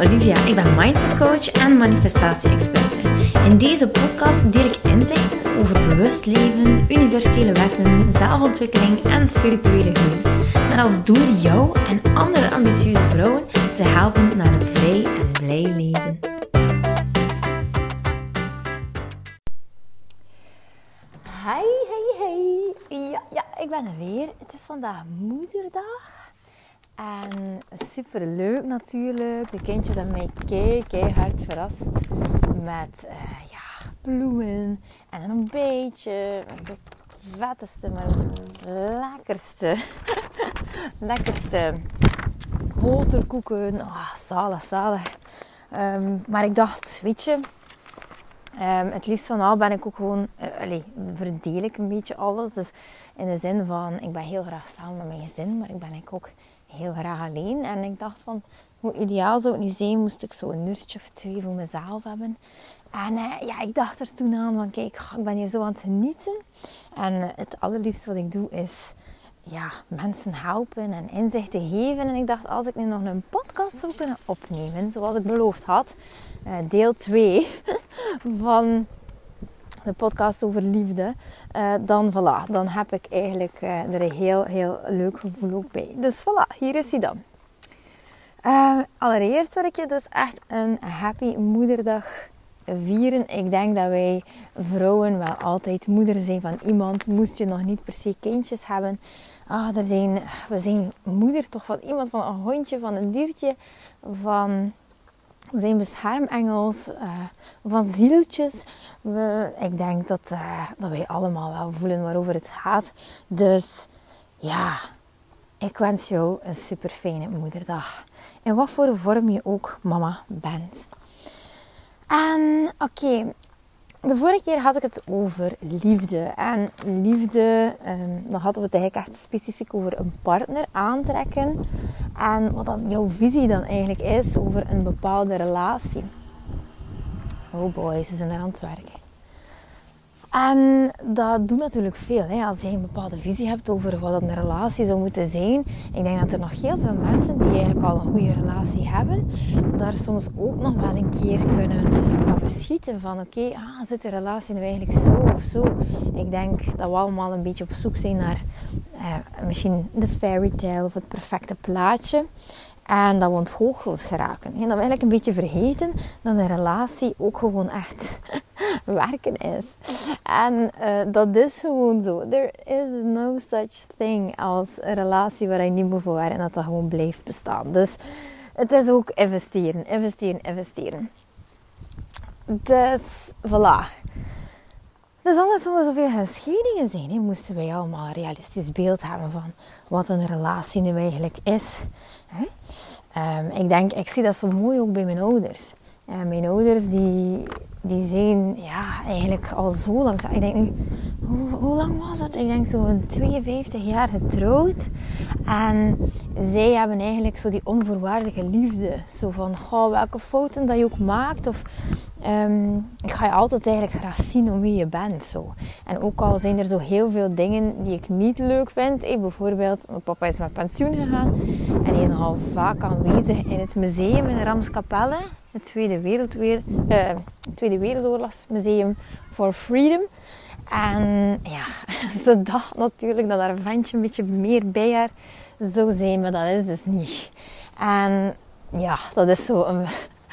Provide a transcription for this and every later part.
Olivia. Ik ben mindset coach en manifestatie-experte. In deze podcast deel ik inzichten over bewust leven, universele wetten, zelfontwikkeling en spirituele groei. Met als doel jou en andere ambitieuze vrouwen te helpen naar een vrij en blij leven. Hi, hey, hey. Ja, ja, ik ben er weer. Het is vandaag moederdag. En super leuk natuurlijk. De kindjes hebben mij kei, keihard verrast met uh, ja, bloemen en een beetje de vetteste, maar lekkerste, lekkerste boterkoeken. Oh, zalig, zalig. Um, maar ik dacht, weet je, um, het liefst van al ben ik ook gewoon, uh, verdeel ik een beetje alles. Dus in de zin van, ik ben heel graag samen met mijn gezin, maar ik ben ook heel graag alleen. En ik dacht van, hoe ideaal zou het niet zijn, moest ik zo een uurtje of twee voor mezelf hebben. En uh, ja, ik dacht er toen aan van, kijk, ik ben hier zo aan het genieten. En uh, het allerliefste wat ik doe is ja, mensen helpen en inzichten geven. En ik dacht, als ik nu nog een podcast zou kunnen opnemen, zoals ik beloofd had, uh, deel 2 van de podcast over liefde, uh, dan voilà, dan heb ik eigenlijk uh, er een heel, heel leuk gevoel ook bij. Dus voilà, hier is hij dan. Uh, allereerst wil ik je dus echt een happy moederdag vieren. Ik denk dat wij vrouwen wel altijd moeder zijn van iemand. Moest je nog niet per se kindjes hebben. Ah, er zijn, we zijn moeder toch van iemand, van een hondje, van een diertje, van we zijn beschermengels, uh, van zieltjes. We, ik denk dat, uh, dat wij allemaal wel voelen waarover het gaat. Dus ja, ik wens jou een super fijne moederdag. In wat voor vorm je ook mama bent. En oké, de vorige keer had ik het over liefde. En liefde, um, dan hadden we het eigenlijk echt specifiek over een partner aantrekken. En wat dan jouw visie dan eigenlijk is over een bepaalde relatie. Oh boy, ze zijn er aan het werk. En dat doet natuurlijk veel. Hè? Als je een bepaalde visie hebt over wat een relatie zou moeten zijn. Ik denk dat er nog heel veel mensen die eigenlijk al een goede relatie hebben, daar soms ook nog wel een keer kunnen van Van oké, ah, zit de relatie nu eigenlijk zo of zo? Ik denk dat we allemaal een beetje op zoek zijn naar eh, misschien de fairy tale of het perfecte plaatje. En dat we ontgoocheld geraken. En dat we eigenlijk een beetje vergeten dat een relatie ook gewoon echt werken is. En uh, dat is gewoon zo. There is no such thing als een relatie waar je niet moet voor en dat dat gewoon blijft bestaan. Dus het is ook investeren, investeren, investeren. Dus voilà. Dus anders er zoveel gescheidingen zijn. Moesten wij allemaal een realistisch beeld hebben van wat een relatie nu eigenlijk is. Hè? Um, ik denk, ik zie dat zo mooi ook bij mijn ouders. En mijn ouders die, die zijn ja, eigenlijk al zo lang. Ik denk nu, hoe, lang was het? Ik denk zo'n 52 jaar getrouwd. En zij hebben eigenlijk zo die onvoorwaardelijke liefde. Zo van, goh, welke fouten dat je ook maakt. Of um, ik ga je altijd eigenlijk graag zien om wie je bent. Zo. En ook al zijn er zo heel veel dingen die ik niet leuk vind. Hey, bijvoorbeeld, mijn papa is met pensioen gegaan. En hij is nogal vaak aanwezig in het museum in Ramskapelle. Het Tweede, Wereldweer, uh, Tweede Wereldoorlogsmuseum for Freedom. En ja, ze dacht natuurlijk dat haar ventje een beetje meer bij haar zou zijn, maar dat is dus niet. En ja, dat is zo een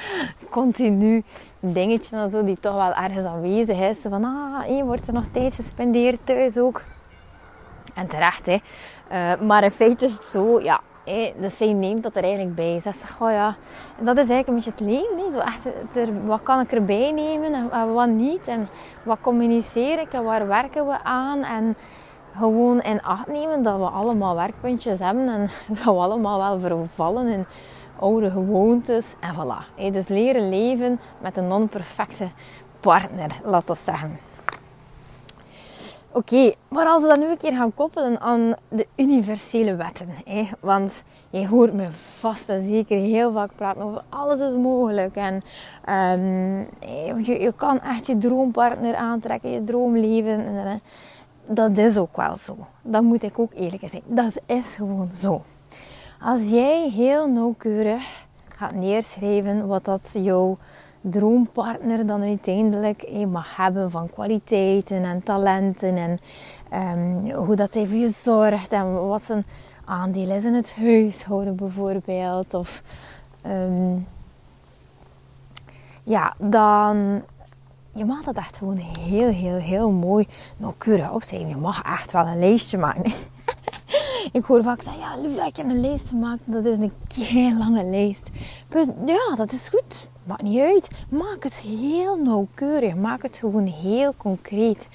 continu dingetje zo, die toch wel ergens aanwezig is. Van, ah, hier wordt er nog tijd gespendeerd thuis ook. En terecht, hè. Uh, maar in feite is het zo, ja, hey, dus zij neemt dat er eigenlijk bij. Ze zegt, oh ja, dat is eigenlijk een beetje het leven. Hè. Zo echt, wat kan ik erbij nemen en, wat niet? En wat communiceer ik en waar werken we aan? En gewoon in acht nemen dat we allemaal werkpuntjes hebben en dat we allemaal wel vervallen in oude gewoontes. En voilà. Dus leren leven met een non-perfecte partner, laten we zeggen. Oké, maar als we dat nu een keer gaan koppelen aan de universele wetten. Hè? Want je hoort me vast en zeker heel vaak praten over alles is mogelijk. En um, je, je kan echt je droompartner aantrekken, je droomleven. En, dat is ook wel zo. Dat moet ik ook eerlijk zijn. Dat is gewoon zo. Als jij heel nauwkeurig gaat neerschrijven wat dat jouw droompartner dan uiteindelijk eh, mag hebben van kwaliteiten en talenten en um, hoe dat hij voor je zorgt en wat zijn aandeel is in het huishouden bijvoorbeeld. Of um, ja, dan je mag dat echt gewoon heel, heel, heel mooi nauwkeurig opschrijven. Je mag echt wel een lijstje maken. ik hoor vaak zeggen, ja, Lucia, ik heb een lijst gemaakt. Dat is een heel lange lijst. Ja, dat is goed. Maakt niet uit. Maak het heel nauwkeurig. Maak het gewoon heel concreet.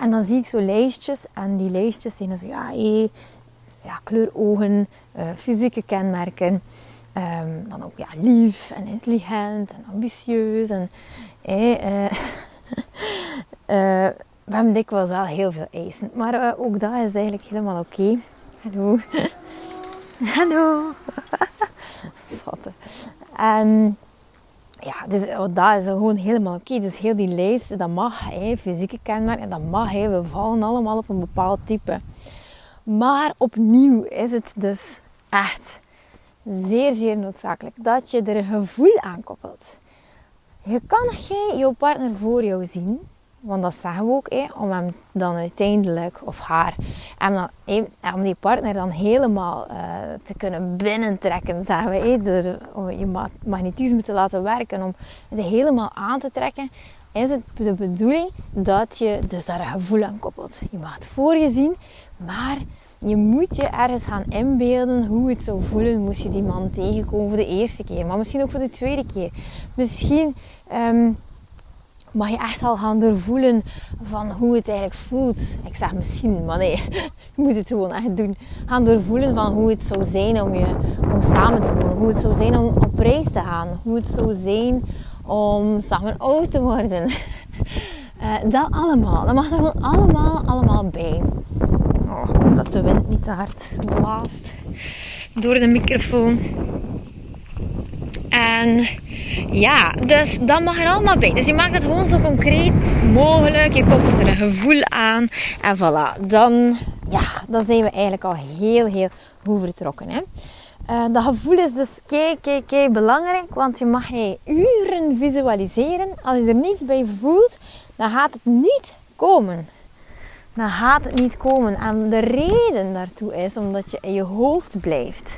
En dan zie ik zo lijstjes. En die lijstjes zijn zo, ja, hey, ja kleurogen, uh, fysieke kenmerken. Um, dan ook ja, lief en intelligent en ambitieus. En, hey, uh, uh, we hebben dikwijls wel heel veel eisen. Maar ook dat is eigenlijk helemaal oké. Hallo. Hallo. Schatten. En ja, dus dat is gewoon helemaal oké. Okay. Dus heel die lijst, dat mag. Hè, fysieke kenmerken, dat mag. Hè. We vallen allemaal op een bepaald type. Maar opnieuw is het dus echt zeer, zeer noodzakelijk dat je er een gevoel aan koppelt. Je kan geen jouw partner voor jou zien, want dat zeggen we ook, om hem dan uiteindelijk, of haar, en dan, om die partner dan helemaal uh, te kunnen binnentrekken, zeggen we, hè, dus om je magnetisme te laten werken, om het helemaal aan te trekken, is het de bedoeling dat je dus daar een gevoel aan koppelt. Je mag het voor je zien, maar je moet je ergens gaan inbeelden hoe het zou voelen moest je die man tegenkomen voor de eerste keer. Maar misschien ook voor de tweede keer. Misschien um, mag je echt al gaan doorvoelen van hoe het eigenlijk voelt. Ik zeg misschien, maar nee, je moet het gewoon echt doen. Gaan doorvoelen van hoe het zou zijn om, je, om samen te wonen. Hoe het zou zijn om op reis te gaan. Hoe het zou zijn om samen oud te worden. Uh, dat allemaal. Dat mag er gewoon allemaal, allemaal bij. Oh, hoop dat de wind niet te hard blaast door de microfoon. En ja, dus dat mag er allemaal bij. Dus je maakt het gewoon zo concreet mogelijk. Je koppelt er een gevoel aan. En voilà, dan, ja, dan zijn we eigenlijk al heel, heel goed vertrokken. Hè? Uh, dat gevoel is dus kei, kei, kei belangrijk. Want je mag je uren visualiseren. Als je er niets bij voelt, dan gaat het niet komen dan gaat het niet komen. En de reden daartoe is omdat je in je hoofd blijft.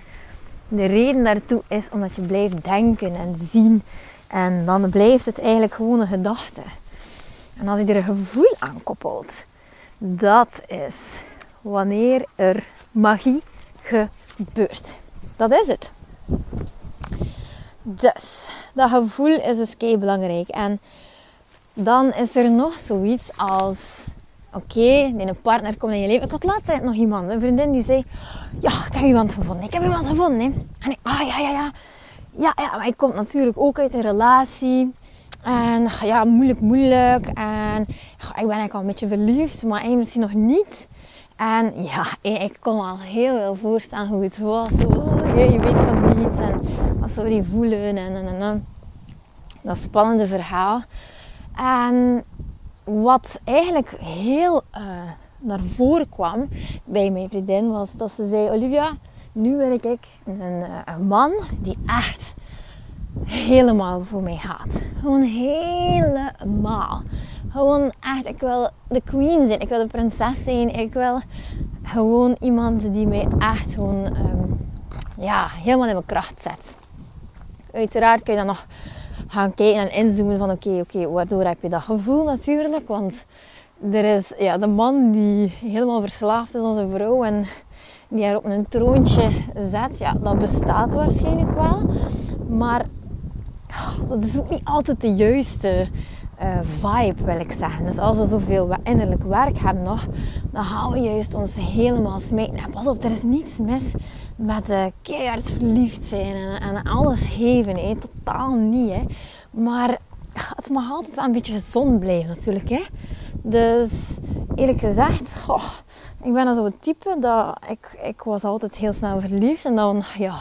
De reden daartoe is omdat je blijft denken en zien. En dan blijft het eigenlijk gewoon een gedachte. En als je er een gevoel aan koppelt, dat is wanneer er magie gebeurt. Dat is het. Dus, dat gevoel is dus kei belangrijk. En dan is er nog zoiets als oké, een partner komt in je leven. Ik had laatst nog iemand, een vriendin die zei, ja, ik heb iemand gevonden. Ik heb iemand gevonden. Hè. En ik, ah ja, ja, ja. Ja, ja, maar ik kom natuurlijk ook uit een relatie. En ja, moeilijk, moeilijk. En ik ben eigenlijk al een beetje verliefd, maar hij misschien nog niet. En ja, ik kon al heel veel voorstellen hoe het was. Oh, je weet van niets en wat zou die voelen en, en, en, en. Dat spannende verhaal. En wat eigenlijk heel uh, naar voren kwam bij mijn vriendin was dat ze zei: Olivia, nu wil ik een, eh, een man die echt helemaal voor mij gaat. Gewoon helemaal. Gewoon echt, ik wil de queen zijn, ik wil de prinses zijn, ik wil gewoon iemand die mij echt gewoon um, ja, helemaal in mijn kracht zet. Uiteraard kun je dan nog gaan kijken en inzoomen van oké, oké, waardoor heb je dat gevoel natuurlijk? Want er is ja, de man die helemaal verslaafd is aan zijn vrouw en die haar op een troontje zet, ja, dat bestaat waarschijnlijk wel. Maar oh, dat is ook niet altijd de juiste uh, vibe, wil ik zeggen. Dus als we zoveel innerlijk werk hebben nog, dan gaan we juist ons helemaal smijten. En pas op, er is niets mis met uh, keihard verliefd zijn en, en alles geven. Hè. Totaal niet. Hè. Maar het mag altijd wel een beetje gezond blijven natuurlijk. Hè. Dus eerlijk gezegd, ik ben zo'n type dat ik, ik was altijd heel snel verliefd. En dan, ja,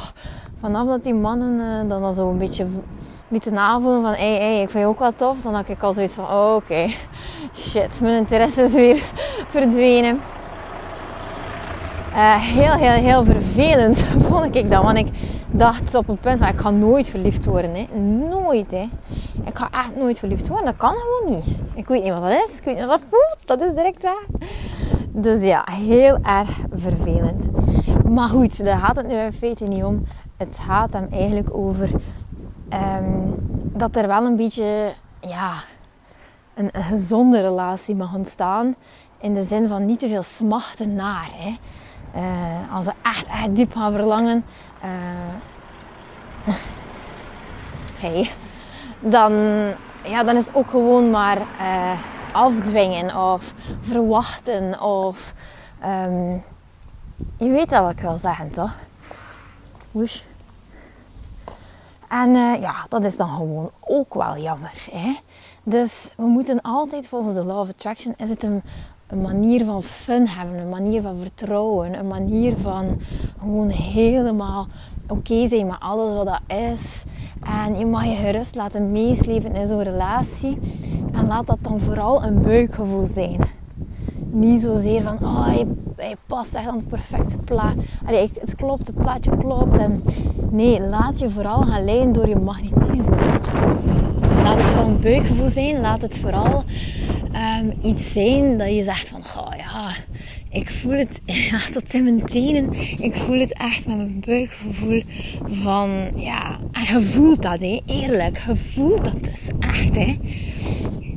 vanaf dat die mannen uh, dan zo een beetje lieten navoelen van hé, hey, ik vind je ook wel tof. Dan had ik al zoiets van, oh, oké, shit, mijn interesse is weer verdwenen. Uh, heel, heel, heel vervelend vond ik dat. Want ik dacht op een punt van ik ga nooit verliefd worden. Hè. Nooit. Hè. Ik ga echt nooit verliefd worden. Dat kan gewoon niet. Ik weet niet wat dat is. Ik weet niet wat dat voelt. Dat is direct waar. Dus ja, heel erg vervelend. Maar goed, daar gaat het nu in feite niet om. Het gaat hem eigenlijk over ehm, dat er wel een beetje ja, een gezonde relatie mag ontstaan. In de zin van niet te veel smachten naar. Hè. Uh, als we echt, echt diep gaan verlangen. Uh, hey, dan, ja, dan is het ook gewoon maar uh, afdwingen of verwachten. Of um, je weet dat wat ik wil zeggen, toch? Woesh. En ja, dat is dan gewoon ook wel jammer. Hè? Dus we moeten altijd volgens de Law of Attraction is het een, een manier van fun hebben, een manier van vertrouwen, een manier van gewoon helemaal oké zijn met alles wat dat is. En je mag je gerust laten meesleven in zo'n relatie. En laat dat dan vooral een buikgevoel zijn. Niet zozeer van, oh, hij, past echt aan het perfecte plaat. Allee, het klopt, het plaatje klopt. En nee, laat je vooral gaan leiden door je magnetisme. Laat het vooral een buikgevoel zijn. Laat het vooral um, iets zijn dat je zegt van, oh ja, ik voel het ja, tot in mijn tenen. Ik voel het echt met mijn buikgevoel van, ja, en je voelt dat, hè, eerlijk. Je voelt dat dus echt, hè.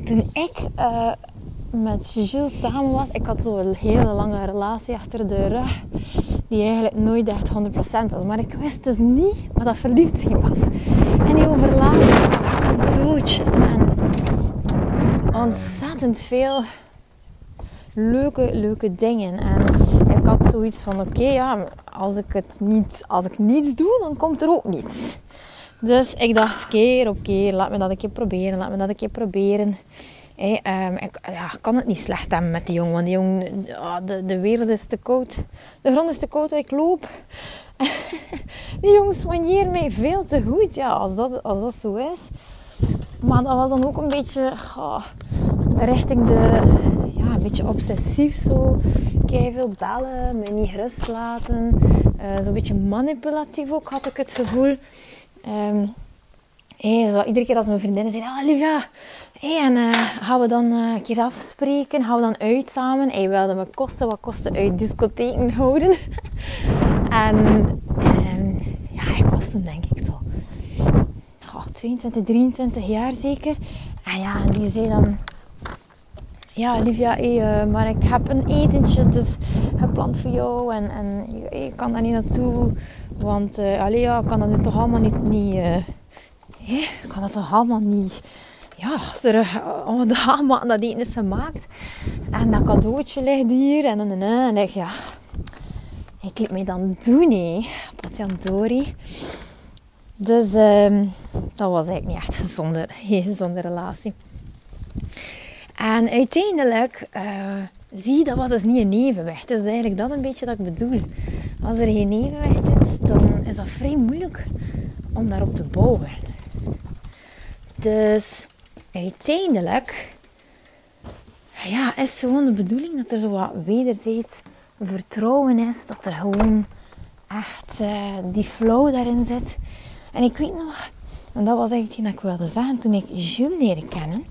Toen ik uh, met Jules samen was, ik had zo'n hele lange relatie achter de rug, die eigenlijk nooit echt 100% was. Maar ik wist dus niet wat dat verliefd zijn was. En die overlaadde cadeautjes en ontzettend veel leuke, leuke dingen. En ik had zoiets van, oké, ja, als ik het niet, als ik niets doe, dan komt er ook niets. Dus ik dacht keer op laat me dat een keer proberen, laat me dat een keer proberen. Um, ik ja, kan het niet slecht hebben met die jongen, want die jongen, oh, de, de wereld is te koud. De grond is te koud waar ik loop. die jongens soigneren mij veel te goed, ja, als dat, als dat zo is. Maar dat was dan ook een beetje richting de, ja, een beetje obsessief zo. Kei veel bellen, me niet rust laten. Uh, Zo'n beetje manipulatief ook had ik het gevoel. Hey, zo, iedere keer als mijn vriendinnen zeiden, ah hey, en uh, gaan we dan uh, een keer afspreken? Gaan we dan uit samen? Hij wilde me kosten wat kosten uit discotheken houden. en um, ja, ik was toen denk ik zo 22, 23 jaar zeker. En ja, die zei dan... Ja, Olivia, hey, uh, maar ik heb een etentje dus gepland voor jou. En, en je, kan daar niet naartoe. Want uh, ja, ik kan dat toch allemaal niet... niet uh, ik kan dat toch allemaal niet... Ja, er, oh, de allemaal dat eten is gemaakt. En dat cadeautje ligt hier. En, en, en, en ik, ja... Ik liet mij dan doen, hé. Patjandori. Dus uh, dat was eigenlijk niet echt een gezonde, gezonde relatie. En uiteindelijk uh, zie dat was dus niet een evenwicht. Dat is eigenlijk dat een beetje dat ik bedoel. Als er geen evenwicht is, dan is dat vrij moeilijk om daarop te bouwen. Dus uiteindelijk ja, is het gewoon de bedoeling dat er zo wat wederzijds vertrouwen is. Dat er gewoon echt uh, die flow daarin zit. En ik weet nog, en dat was echt wat ik wilde zeggen, toen ik Jules leerde kennen,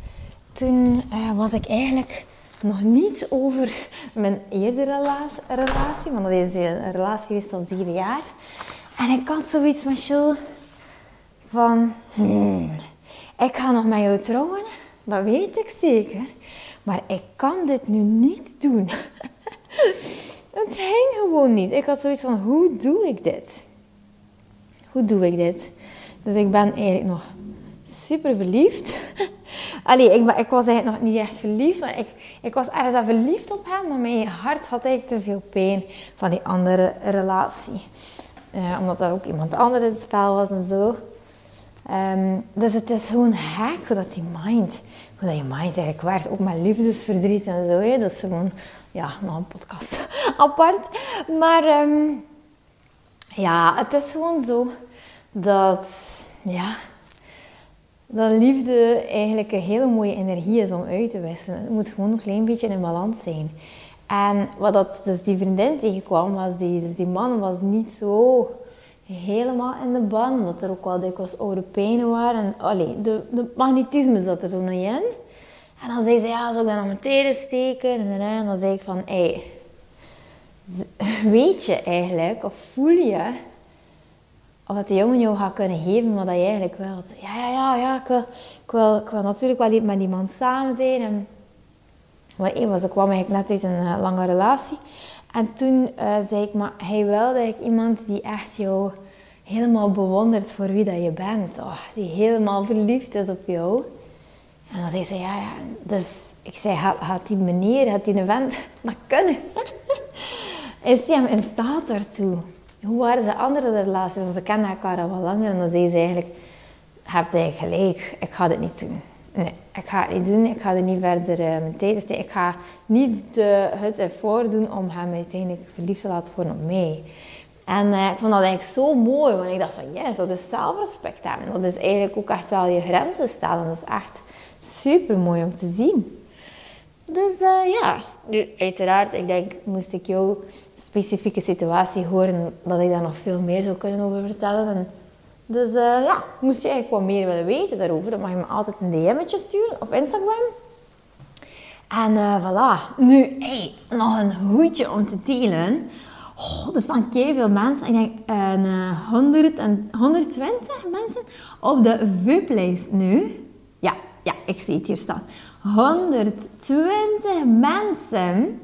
toen uh, was ik eigenlijk nog niet over mijn eerdere relatie, want dat is een relatie geweest al zeven jaar. En ik had zoiets met Jules van, hmm, ik ga nog met jou trouwen, dat weet ik zeker. Maar ik kan dit nu niet doen. Het ging gewoon niet. Ik had zoiets van, hoe doe ik dit? Hoe doe ik dit? Dus ik ben eigenlijk nog super verliefd. Allee, ik, ik, was eigenlijk nog niet echt verliefd. Maar ik, ik was ergens verliefd op hem. Maar mijn hart had eigenlijk te veel pijn van die andere relatie. Uh, omdat er ook iemand anders in het spel was en zo. Um, dus het is gewoon gek hoe dat die mind, hoe dat je mind eigenlijk werkt. Ook met liefdesverdriet en zo. Hè. Dat is gewoon, ja, nog een podcast apart. Maar um, ja, het is gewoon zo dat, ja, dat liefde eigenlijk een hele mooie energie is om uit te wisselen. Het moet gewoon een klein beetje in balans zijn. En wat dat, dus die vriendin tegenkwam, was die, dus die man was niet zo helemaal in de ban. Omdat er ook wel dikwijls oude pijnen waren. En allee, de, de magnetisme zat er zo niet in. En dan zei ze, ja, zou ik dan nog mijn steken? En, dan zei ik van, hé, weet je eigenlijk, of voel je, of de jongen jou gaat kunnen geven wat je eigenlijk wilt? Ja, ja, ja, ja, ik wil, ik wil, ik wil natuurlijk wel met iemand samen zijn. En, wat één was, ik kwam eigenlijk net uit een uh, lange relatie. En toen uh, zei ik, maar hij wilde ik iemand die echt jou helemaal bewondert voor wie dat je bent. Oh, die helemaal verliefd is op jou. En dan zei ze, ja, ja. Dus ik zei, gaat, die meneer, gaat die vent dat kunnen? Is die in staat daartoe? Hoe waren de andere relaties? Want ze kennen elkaar al langer. En dan zei ze eigenlijk, hebt hij gelijk, ik ga dit niet doen. Nee, ik ga het niet doen. Ik ga er niet verder uh, mijn tijd. Ik ga niet het ervoor doen om hem uiteindelijk verliefd te laten worden op mij. En uh, ik vond dat eigenlijk zo mooi, want ik dacht van yes, dat is zelfrespect. Dat is eigenlijk ook echt wel je grenzen stellen. Dat is echt super mooi om te zien. Dus uh, ja, uiteraard, ik denk, moest ik jouw specifieke situatie horen, dat ik daar nog veel meer zou kunnen over vertellen. En dus uh, ja, moest je eigenlijk wat meer willen weten daarover, dan mag je me altijd een DM'tje sturen op Instagram. En uh, voilà. Nu, nog een hoedje om te delen. Oh, er staan veel mensen. Ik denk een, uh, 100 en 120 mensen op de VIP-lijst nu. Ja, ja, ik zie het hier staan. 120 mensen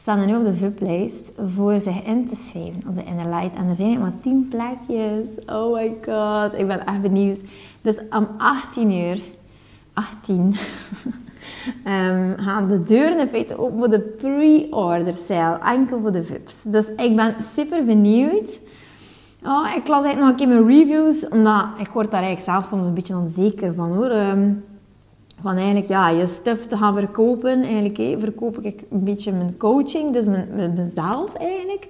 staan nu op de VIP-lijst voor zich in te schrijven op de Inner Light. En er zijn maar 10 plekjes. Oh my god, ik ben echt benieuwd. Dus om 18 uur, 18, um, ehm, gaan de deuren in feite open voor de pre-order sale. Enkel voor de VIP's. Dus ik ben super benieuwd. Oh, ik las eigenlijk nog een keer mijn reviews, omdat ik word daar eigenlijk zelf soms een beetje onzeker van hoor. Um, van eigenlijk ja, je stuff te gaan verkopen. Eigenlijk verkoop ik een beetje mijn coaching, dus mijn, mijn, eigenlijk.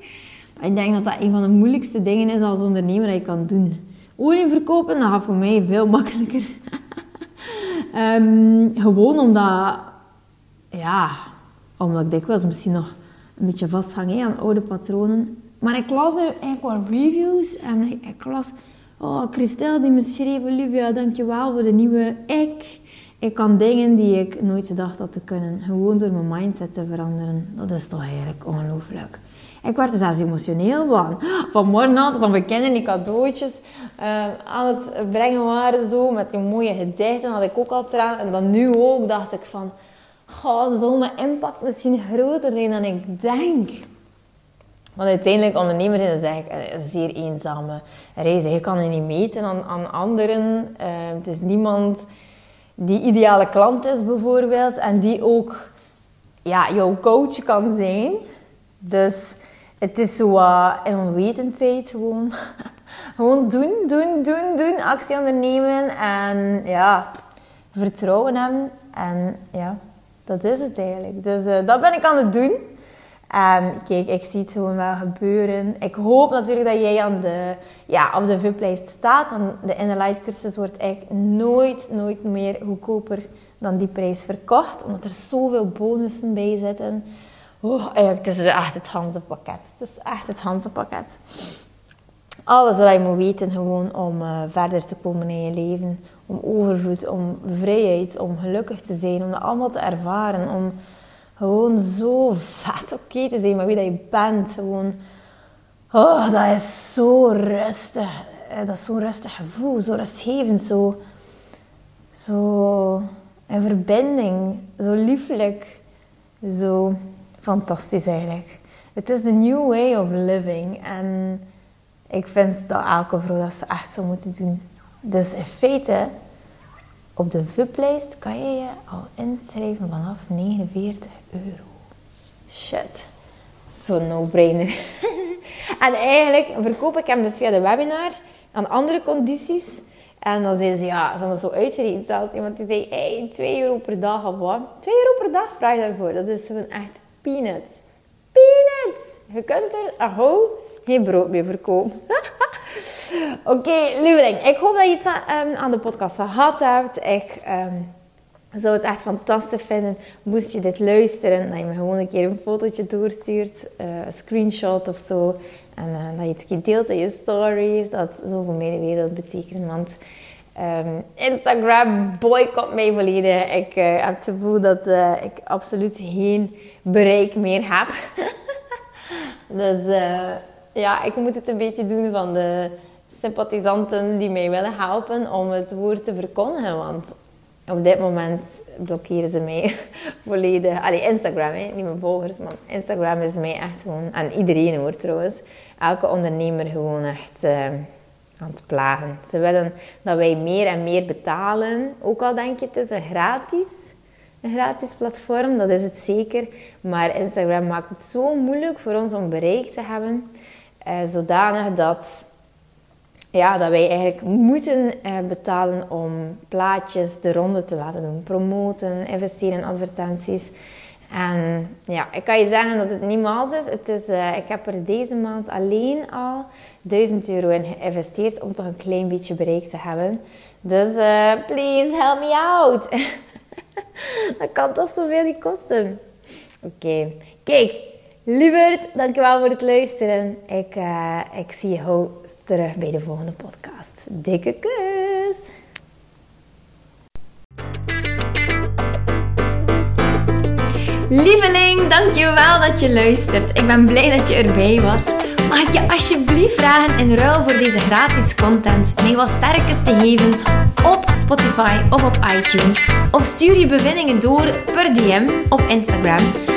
Ik denk dat dat een van de moeilijkste dingen is als ondernemer dat je kan doen. Olie verkopen, dat gaat voor mij veel makkelijker. um, gewoon omdat, ja, omdat ik dikwijls misschien nog een beetje vasthang aan oude patronen. Maar ik las nu eigenlijk wel reviews en ik, ik las... Oh, Christel die me schreef, Olivia, dankjewel voor de nieuwe ik. Ik kan dingen die ik nooit gedacht had te kunnen. Gewoon door mijn mindset te veranderen. Dat is toch eigenlijk ongelooflijk. Ik werd er zelfs emotioneel van. Vanmorgen had van we kennen die cadeautjes uh, aan het brengen waren. Zo, met die mooie gedichten had ik ook al traan. En dan nu ook dacht ik van... Oh, zal mijn impact misschien groter zijn dan ik denk. Want uiteindelijk, ondernemer is eigenlijk een zeer eenzame reis. Je kan je niet meten aan, aan anderen. Uh, het is niemand die ideale klant is bijvoorbeeld en die ook ja, jouw coach kan zijn. Dus het is zo uh, in onwetendheid gewoon. gewoon doen, doen, doen, doen. Actie ondernemen en ja, vertrouwen hebben. En ja, dat is het eigenlijk. Dus uh, dat ben ik aan het doen. En kijk, ik zie het gewoon wel gebeuren. Ik hoop natuurlijk dat jij aan de, ja, op de VIP-lijst staat. Want de Inner cursus wordt eigenlijk nooit, nooit meer goedkoper dan die prijs verkocht. Omdat er zoveel bonussen bij zitten. Oh, eigenlijk, het is echt het Hansenpakket. Het is echt het Hansenpakket. Alles wat je moet weten gewoon om uh, verder te komen in je leven. Om overvloed, om vrijheid, om gelukkig te zijn. Om dat allemaal te ervaren. Om gewoon zo vet oké te zijn met wie dat je bent. Gewoon, oh, dat is zo rustig. Eh, dat is zo'n rustig gevoel, zo rustgevend, zo, zo in verbinding, zo lieflijk, zo fantastisch eigenlijk. Het is de new way of living en ik vind dat elke vrouw dat ze echt zo moeten doen. Dus in feite op de VIP-lijst kan je je al inschrijven vanaf 49 euro. Shit. Zo'n no-brainer. en eigenlijk verkoop ik hem dus via de webinar aan andere condities. En dan zeiden ze, ja, ze hebben zo uitgerekend. Iemand die zei, hey, 2 euro per dag of wat. 2 euro per dag vraag je daarvoor. Dat is gewoon echt peanuts. Peanuts! Je kunt er, aho, geen brood meer verkopen. Oké, okay, lieveling. Ik hoop dat je iets aan, aan de podcast gehad hebt. Ik um, zou het echt fantastisch vinden moest je dit luisteren. Dat je me gewoon een keer een fotootje doorstuurt. Uh, een screenshot of zo. En uh, dat je het deelt in je stories, dat zo voor mij de wereld betekent. Want um, Instagram boycott mij volledig. Ik uh, heb het gevoel dat ik absoluut geen bereik meer heb. dus ja, ik moet het een beetje doen van de sympathisanten die mij willen helpen om het woord te verkondigen. Want op dit moment blokkeren ze mij volledig. Allee, Instagram, hè? niet mijn volgers, maar Instagram is mij echt gewoon... En iedereen hoor trouwens. Elke ondernemer gewoon echt uh, aan het plagen. Ze willen dat wij meer en meer betalen. Ook al denk je het is een gratis, een gratis platform, dat is het zeker. Maar Instagram maakt het zo moeilijk voor ons om bereik te hebben. Uh, zodanig dat ja, dat wij eigenlijk moeten eh, betalen om plaatjes de ronde te laten doen. Promoten, investeren in advertenties. En ja, ik kan je zeggen dat het niet maals is. Het is uh, ik heb er deze maand alleen al 1000 euro in geïnvesteerd om toch een klein beetje bereik te hebben. Dus please help me out. dat kan toch zoveel niet kosten. Oké, kijk. Lieverd, dankjewel voor het luisteren. Ik, uh, ik zie je terug bij de volgende podcast. Dikke kus! Lieveling, dankjewel dat je luistert. Ik ben blij dat je erbij was. Mag ik je alsjeblieft vragen in ruil voor deze gratis content mij wat sterkes te geven op Spotify of op iTunes? Of stuur je bevindingen door per DM op Instagram.